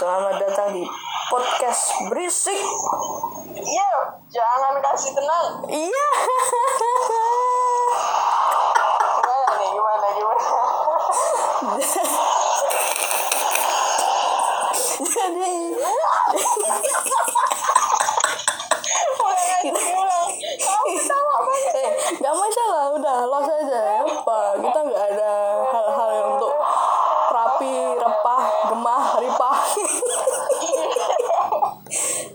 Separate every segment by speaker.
Speaker 1: Selamat datang di podcast berisik.
Speaker 2: Iya, jangan kasih tenang.
Speaker 1: Iya.
Speaker 2: Gimana nih? Gimana? Gimana?
Speaker 1: Jadi
Speaker 2: Ulang aja, ulang. Kamu ketawa banget.
Speaker 1: eh nggak masalah udah los aja apa kita nggak ada hal-hal yang untuk rapi repah gemah ripah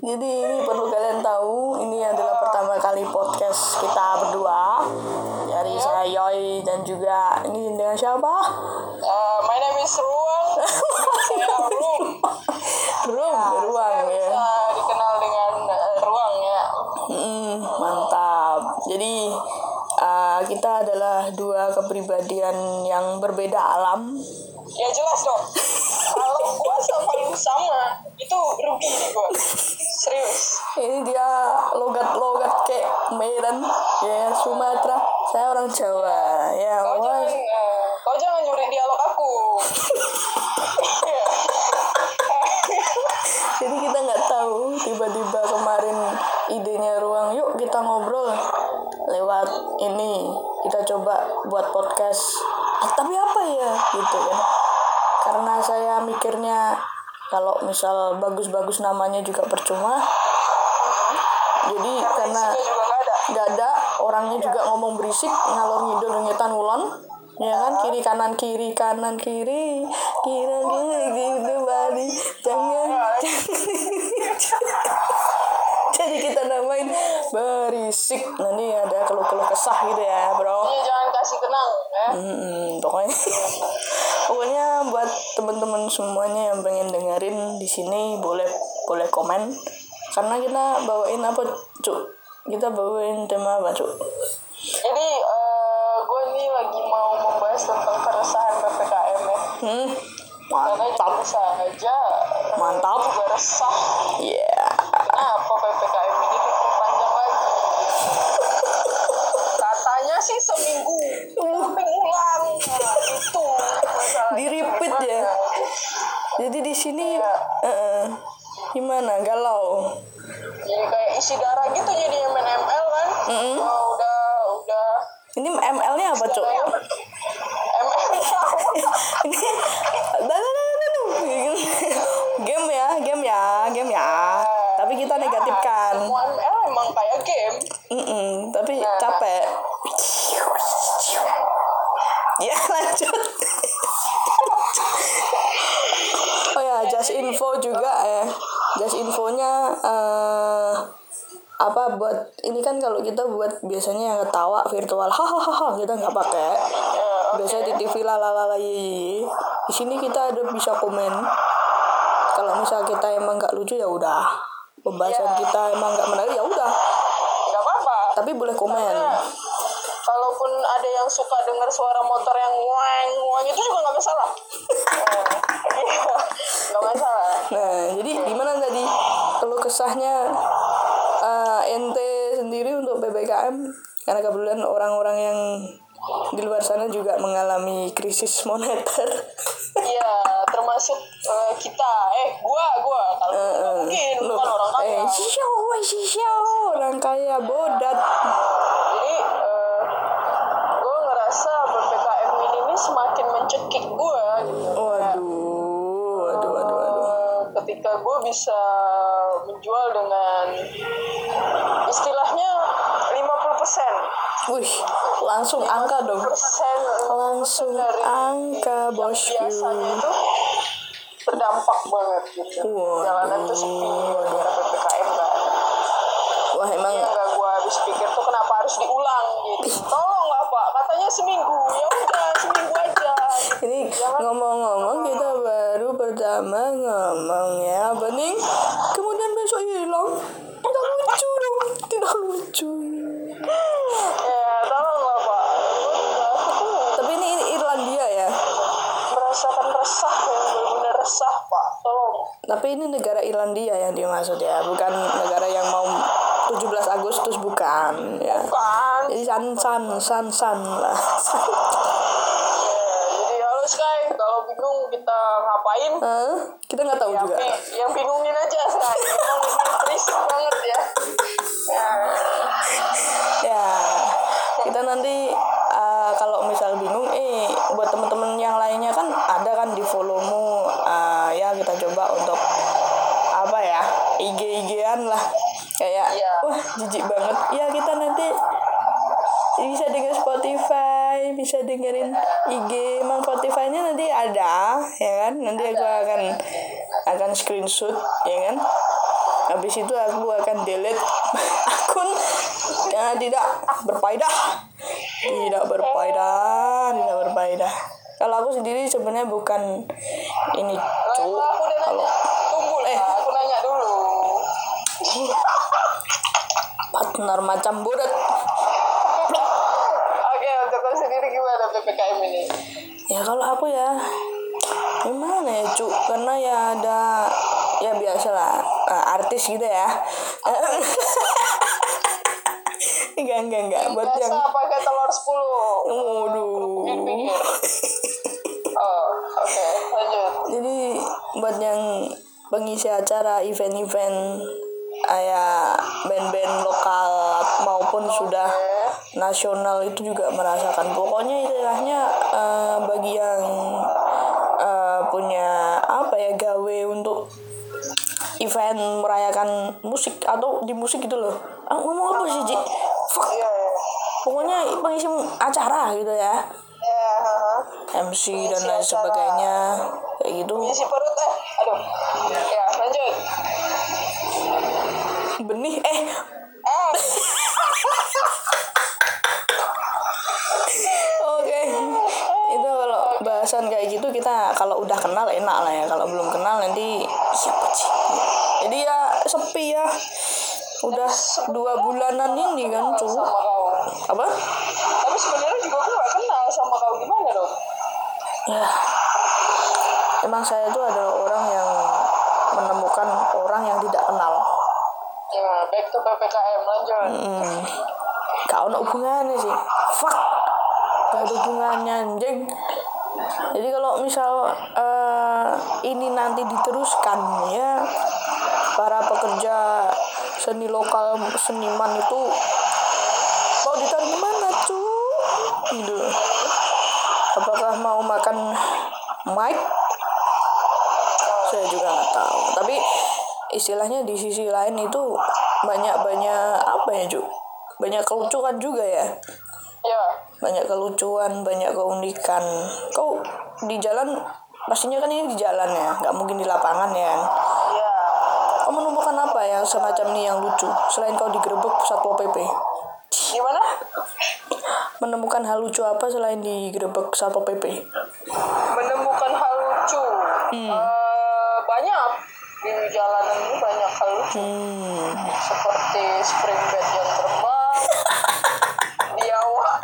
Speaker 1: jadi ini perlu kalian tahu ini adalah pertama kali podcast kita berdua dari saya Yoi dan juga ini dengan siapa
Speaker 2: Uh, my name is Ruang. Saya Ruang.
Speaker 1: Rum beruang ya
Speaker 2: Bisa dikenal dengan uh, Ruang ya.
Speaker 1: Mm, mantap. Jadi uh, kita adalah dua kepribadian yang berbeda alam.
Speaker 2: Ya jelas dong. Kalau gua sama lu sama, itu rugi nih gua. Serius.
Speaker 1: Ini dia logat-logat kayak Medan, ya Sumatera. Saya orang Jawa, ya.
Speaker 2: Kau
Speaker 1: wah.
Speaker 2: jangan, uh, kau jangan nyuri dialog aku.
Speaker 1: Jadi kita nggak tahu tiba-tiba kemarin idenya ruang yuk kita ngobrol lewat ini coba buat podcast. Ah, tapi apa ya gitu kan karena saya mikirnya kalau misal bagus-bagus namanya juga percuma. Jadi karena
Speaker 2: juga nggak ada.
Speaker 1: ada orangnya juga ngomong berisik ngalor ngidul ngetan ulon. Ya kan kiri kanan kiri kanan kiri kiri kiri gitu jangan berisik nanti ada keluh-keluh kesah gitu ya bro
Speaker 2: Iya, jangan kasih tenang ya.
Speaker 1: Hmm, pokoknya pokoknya buat teman-teman semuanya yang pengen dengerin di sini boleh boleh komen karena kita bawain apa cuk kita bawain tema apa cuk
Speaker 2: Jadi eh, gue nih lagi mau membahas tentang keresahan ppkm ya.
Speaker 1: hmm
Speaker 2: Karena
Speaker 1: mantap
Speaker 2: saja eh,
Speaker 1: Mantap.
Speaker 2: gue juga resah.
Speaker 1: iya
Speaker 2: Kenapa ppkm ini diperpanjang lagi? Katanya sih seminggu, tapi ulang. Nah, itu masalahnya.
Speaker 1: Di repeat ya?
Speaker 2: Gimana?
Speaker 1: Jadi di sini
Speaker 2: Iya.
Speaker 1: eh, gimana galau
Speaker 2: Jadi kayak isi darah gitu jadinya main ML kan?
Speaker 1: Mm-mm.
Speaker 2: Oh, udah udah
Speaker 1: ini ML-nya apa
Speaker 2: apa? ML
Speaker 1: ini game ya game ya game ya tapi kita negatifkan
Speaker 2: Semua ML emang kayak game.
Speaker 1: Mm-mm, tapi
Speaker 2: Nah.
Speaker 1: capek. Ya lanjut. oh ya, just info juga ya. Just infonya eh apa buat ini kan kalau kita buat biasanya yang ketawa virtual hahaha kita nggak pakai
Speaker 2: Ya,
Speaker 1: biasanya di TV lalalala ye, ye, ye. di sini kita ada bisa komen kalau misal kita emang nggak lucu ya udah pembahasan
Speaker 2: Ya.
Speaker 1: kita emang nggak menarik ya udah tapi boleh komen
Speaker 2: kalaupun ada yang suka dengar suara motor yang wang wang itu juga nggak masalah. Iya, nggak masalah.
Speaker 1: nah jadi gimana tadi kalau kesahnya eh, ente sendiri untuk ppkm karena kebetulan orang-orang yang di luar sana juga mengalami krisis moneter
Speaker 2: Iya, termasuk eh, kita. Eh, gua, gua. Kalau
Speaker 1: eh,
Speaker 2: mungkin, bukan orang kaya.
Speaker 1: eh woi, sisyo orang kaya bodat
Speaker 2: Jadi, eh, gua ngerasa ppkm ini nih semakin mencekik gua. Gitu.
Speaker 1: waduh waduh waduh waduh
Speaker 2: Eh, ketika gue bisa menjual dengan istilahnya 50%
Speaker 1: wih langsung angka dong
Speaker 2: persen
Speaker 1: langsung
Speaker 2: dari
Speaker 1: angka bosku
Speaker 2: biasanya itu berdampak banget gitu
Speaker 1: Waduh.
Speaker 2: jalanan tuh sepi gara ppkm kan
Speaker 1: wah emang
Speaker 2: yang gak gue habis pikir tuh kenapa harus diulang gitu tolong lah pak katanya seminggu ya udah seminggu aja
Speaker 1: Ini ngomong-ngomong kita baru pertama ngomong ya bening kemudian besok hilang tidak lucu dong tidak lucu
Speaker 2: ya tolong lah pak Gua- aku tuh
Speaker 1: tapi ini Irlandia ya
Speaker 2: merasakan resah yang benar-benar resah pak. Tolong.
Speaker 1: Tapi ini negara Irlandia yang dimaksud ya bukan negara yang mau 17 Agustus bukan ya.
Speaker 2: Kan
Speaker 1: jadi san san san san lah.
Speaker 2: Ya, jadi halo Sky kalau bingung kita ngapain?
Speaker 1: Hah? kita nggak tahu
Speaker 2: yang,
Speaker 1: juga.
Speaker 2: bi- yang bingungin aja nah emang ini banget ya. Nah,
Speaker 1: ya kita nanti uh, kalau misal bingung eh buat temen-temen yang lainnya kan ada kan di followmu uh, ya kita coba untuk apa ya IG IGan lah kayak
Speaker 2: Iya.
Speaker 1: wah jijik banget. Ya kita nanti bisa denger Spotify bisa dengerin IG emang Spotify-nya nanti ada ya kan? Nanti aku akan akan screenshot ya kan? Habis itu aku akan delete akun yang tidak berfaedah. Tidak berfaedah tidak berfaedah. Kalau aku sendiri sebenarnya bukan ini cuk. kalau Eh.
Speaker 2: aku nanya dulu
Speaker 1: partner macam buret
Speaker 2: oke untuk kau sendiri gimana ppkm ini?
Speaker 1: Ya kalau aku ya gimana ya cuk? Karena ya ada ya biasalah eh, artis gitu ya. Enggak enggak enggak. Buat
Speaker 2: biasa
Speaker 1: yang
Speaker 2: pakai telur 10
Speaker 1: waduh.
Speaker 2: Oh oke lanjut.
Speaker 1: Jadi buat yang pengisi acara event-event kayak band-band lokal maupun sudah nasional itu juga merasakan. Pokoknya istilahnya eh, bagi yang eh, punya apa ya gawe untuk event merayakan musik atau di musik gitu loh. Ah, ngomong apa sih Ji? Fuck.
Speaker 2: iya iya.
Speaker 1: Pokoknya pengisi acara gitu ya.
Speaker 2: Ya haha.
Speaker 1: MC dan lain sebagainya. Kayak gitu.
Speaker 2: Perut eh
Speaker 1: benih eh
Speaker 2: eh
Speaker 1: Oke, itu kalau bahasan kayak gitu kita kalau udah kenal enak lah ya. Kalau belum kenal nanti siapa sih? Jadi ya sepi ya. Udah dua bulanan ini kan cu. Apa?
Speaker 2: tapi sebenarnya juga aku gak kenal sama kau gimana dong
Speaker 1: Ya. Emang saya tuh adalah orang yang menemukan orang yang tidak kenal.
Speaker 2: Ya back to ppkm lanjut
Speaker 1: Hmm. Gak ada hubungannya sih. Fuck. Gak ada hubungannya anjing. Jadi kalau misal eh, ini nanti diteruskan ya para pekerja seni lokal seniman itu mau ditaruh di mana cu? Gitu. Apakah mau makan mic? Saya juga nggak tahu. Tapi istilahnya di sisi lain itu banyak banyak apa ya cu? Banyak kelucuan juga ya?
Speaker 2: Ya.
Speaker 1: Banyak kelucuan banyak keunikan. Kau di jalan pastinya kan ini di jalan ya? Nggak mungkin di lapangan ya?
Speaker 2: Ya.
Speaker 1: Kau menemukan apa yang semacam ini yang lucu? Selain kau digerebek satpol pp
Speaker 2: gimana?
Speaker 1: Menemukan hal lucu apa selain digerebek satpol pp
Speaker 2: menemukan hal lucu?
Speaker 1: Hmm.
Speaker 2: Eh, banyak di jalanan ini banyak hal lucu
Speaker 1: hmm.
Speaker 2: Seperti spring bed yang terbang. Biawak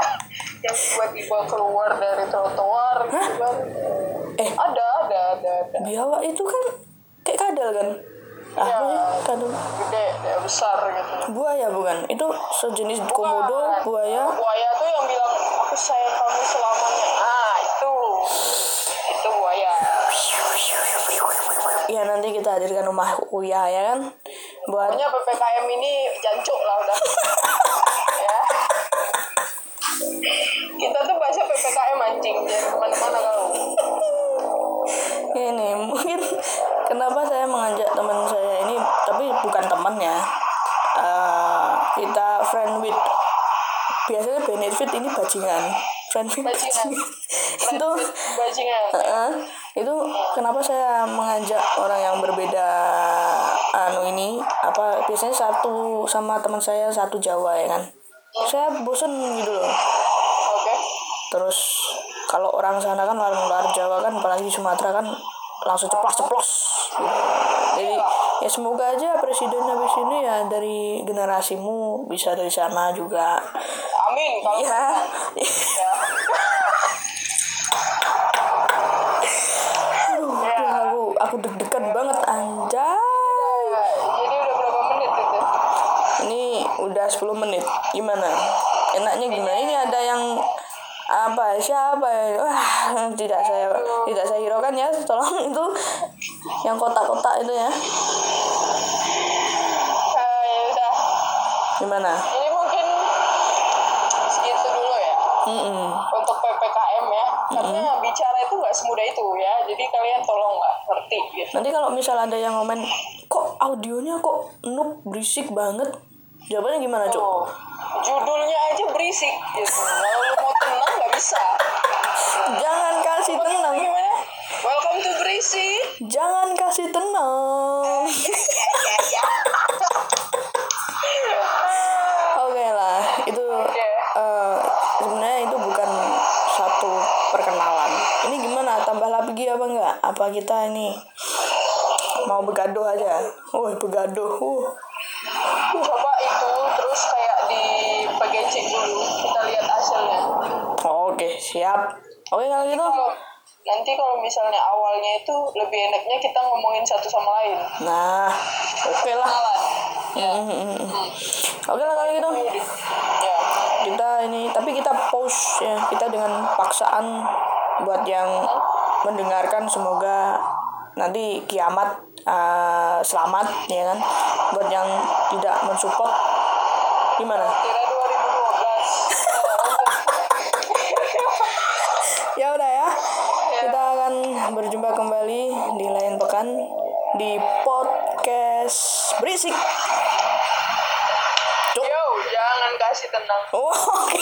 Speaker 2: yang tiba-tiba keluar dari trotoar gitu kan.
Speaker 1: Eh.
Speaker 2: Ada ada ada ada.
Speaker 1: Biawak itu kan kayak kadal kan? Apa
Speaker 2: Ya.
Speaker 1: kadal.
Speaker 2: Gede gede besar gitu.
Speaker 1: Buaya bukan? Itu sejenis komodo
Speaker 2: Bukan.
Speaker 1: buaya.
Speaker 2: Buaya tuh yang bilang aku sayang kamu selamanya. Ah itu
Speaker 1: ya nanti kita hadirkan rumah Uya ya kan? Buat
Speaker 2: pokoknya ppkm ini jancuk lah udah. Ya. Kita tuh bahasa ppkm anjing. Jangan ke mana-mana kalau.
Speaker 1: Ini mungkin kenapa saya mengajak teman saya ini tapi bukan teman ya. Eh, kita friend with biasanya benefit ini bajingan. Friend with
Speaker 2: Bajingan.
Speaker 1: itu
Speaker 2: bajingan.
Speaker 1: Heeh. Itu kenapa saya mengajak orang yang berbeda anu ini apa biasanya satu sama teman saya satu Jawa ya kan? Saya bosen gitu loh.
Speaker 2: Oke.
Speaker 1: Terus kalau orang sana kan luar luar Jawa kan apalagi di Sumatera kan langsung ceplos ceplos gitu. jadi ya semoga aja presiden habis ini ya dari generasimu bisa dari sana juga.
Speaker 2: Amin kalau
Speaker 1: ya
Speaker 2: ya.
Speaker 1: aduh aduh, aku aku deg-degan banget anjay
Speaker 2: Ya, jadi udah berapa menit itu
Speaker 1: ini udah 10 menit. Gimana? Enaknya gimana? Ini ada yang apa? Siapa? Wah tidak saya tidak saya hiraukan ya. Tolong itu yang kotak-kotak itu ya.
Speaker 2: Eh, ya udah.
Speaker 1: Gimana?
Speaker 2: Ini mungkin segitu dulu ya.
Speaker 1: Mm-mm.
Speaker 2: untuk ppkm ya. Karena bicara itu nggak semudah itu ya. Jadi kalian tolong nggak ngerti gitu.
Speaker 1: Nanti kalau misal ada yang komen kok audionya kok noob berisik banget jawabannya gimana cuk?
Speaker 2: Tuh, judulnya aja berisik gitu. Kalau lu mau tenang nggak bisa.
Speaker 1: Jangan kasih tenang.
Speaker 2: Gimana welcome to berisik.
Speaker 1: Jangan kasih tenang. Oke lah itu
Speaker 2: Oke.
Speaker 1: eh, sebenarnya itu bukan satu perkenalan. Ini gimana? Tambah lagi apa enggak apa kita ini mau begaduh aja? Oh begaduh uh.
Speaker 2: Coba itu terus kayak di PGC dulu. Kita lihat hasilnya.
Speaker 1: Oke siap. Oke kalau gitu.
Speaker 2: Kalau- nanti kalau misalnya awalnya itu lebih enaknya kita ngomongin satu sama lain.
Speaker 1: Nah oke lah.
Speaker 2: Kenalan. Ya.
Speaker 1: Hmm. oke lah kalau gitu.
Speaker 2: Ya.
Speaker 1: Kita ini tapi kita post ya kita dengan paksaan buat yang mendengarkan. Semoga nanti kiamat eh, selamat ya kan? Buat yang tidak mensupport gimana?
Speaker 2: Kira 2012
Speaker 1: ya udah ya. Kita akan berjumpa kembali di lain pekan di podcast berisik. Cuk.
Speaker 2: yo jangan kasih tenang.
Speaker 1: Oh, oke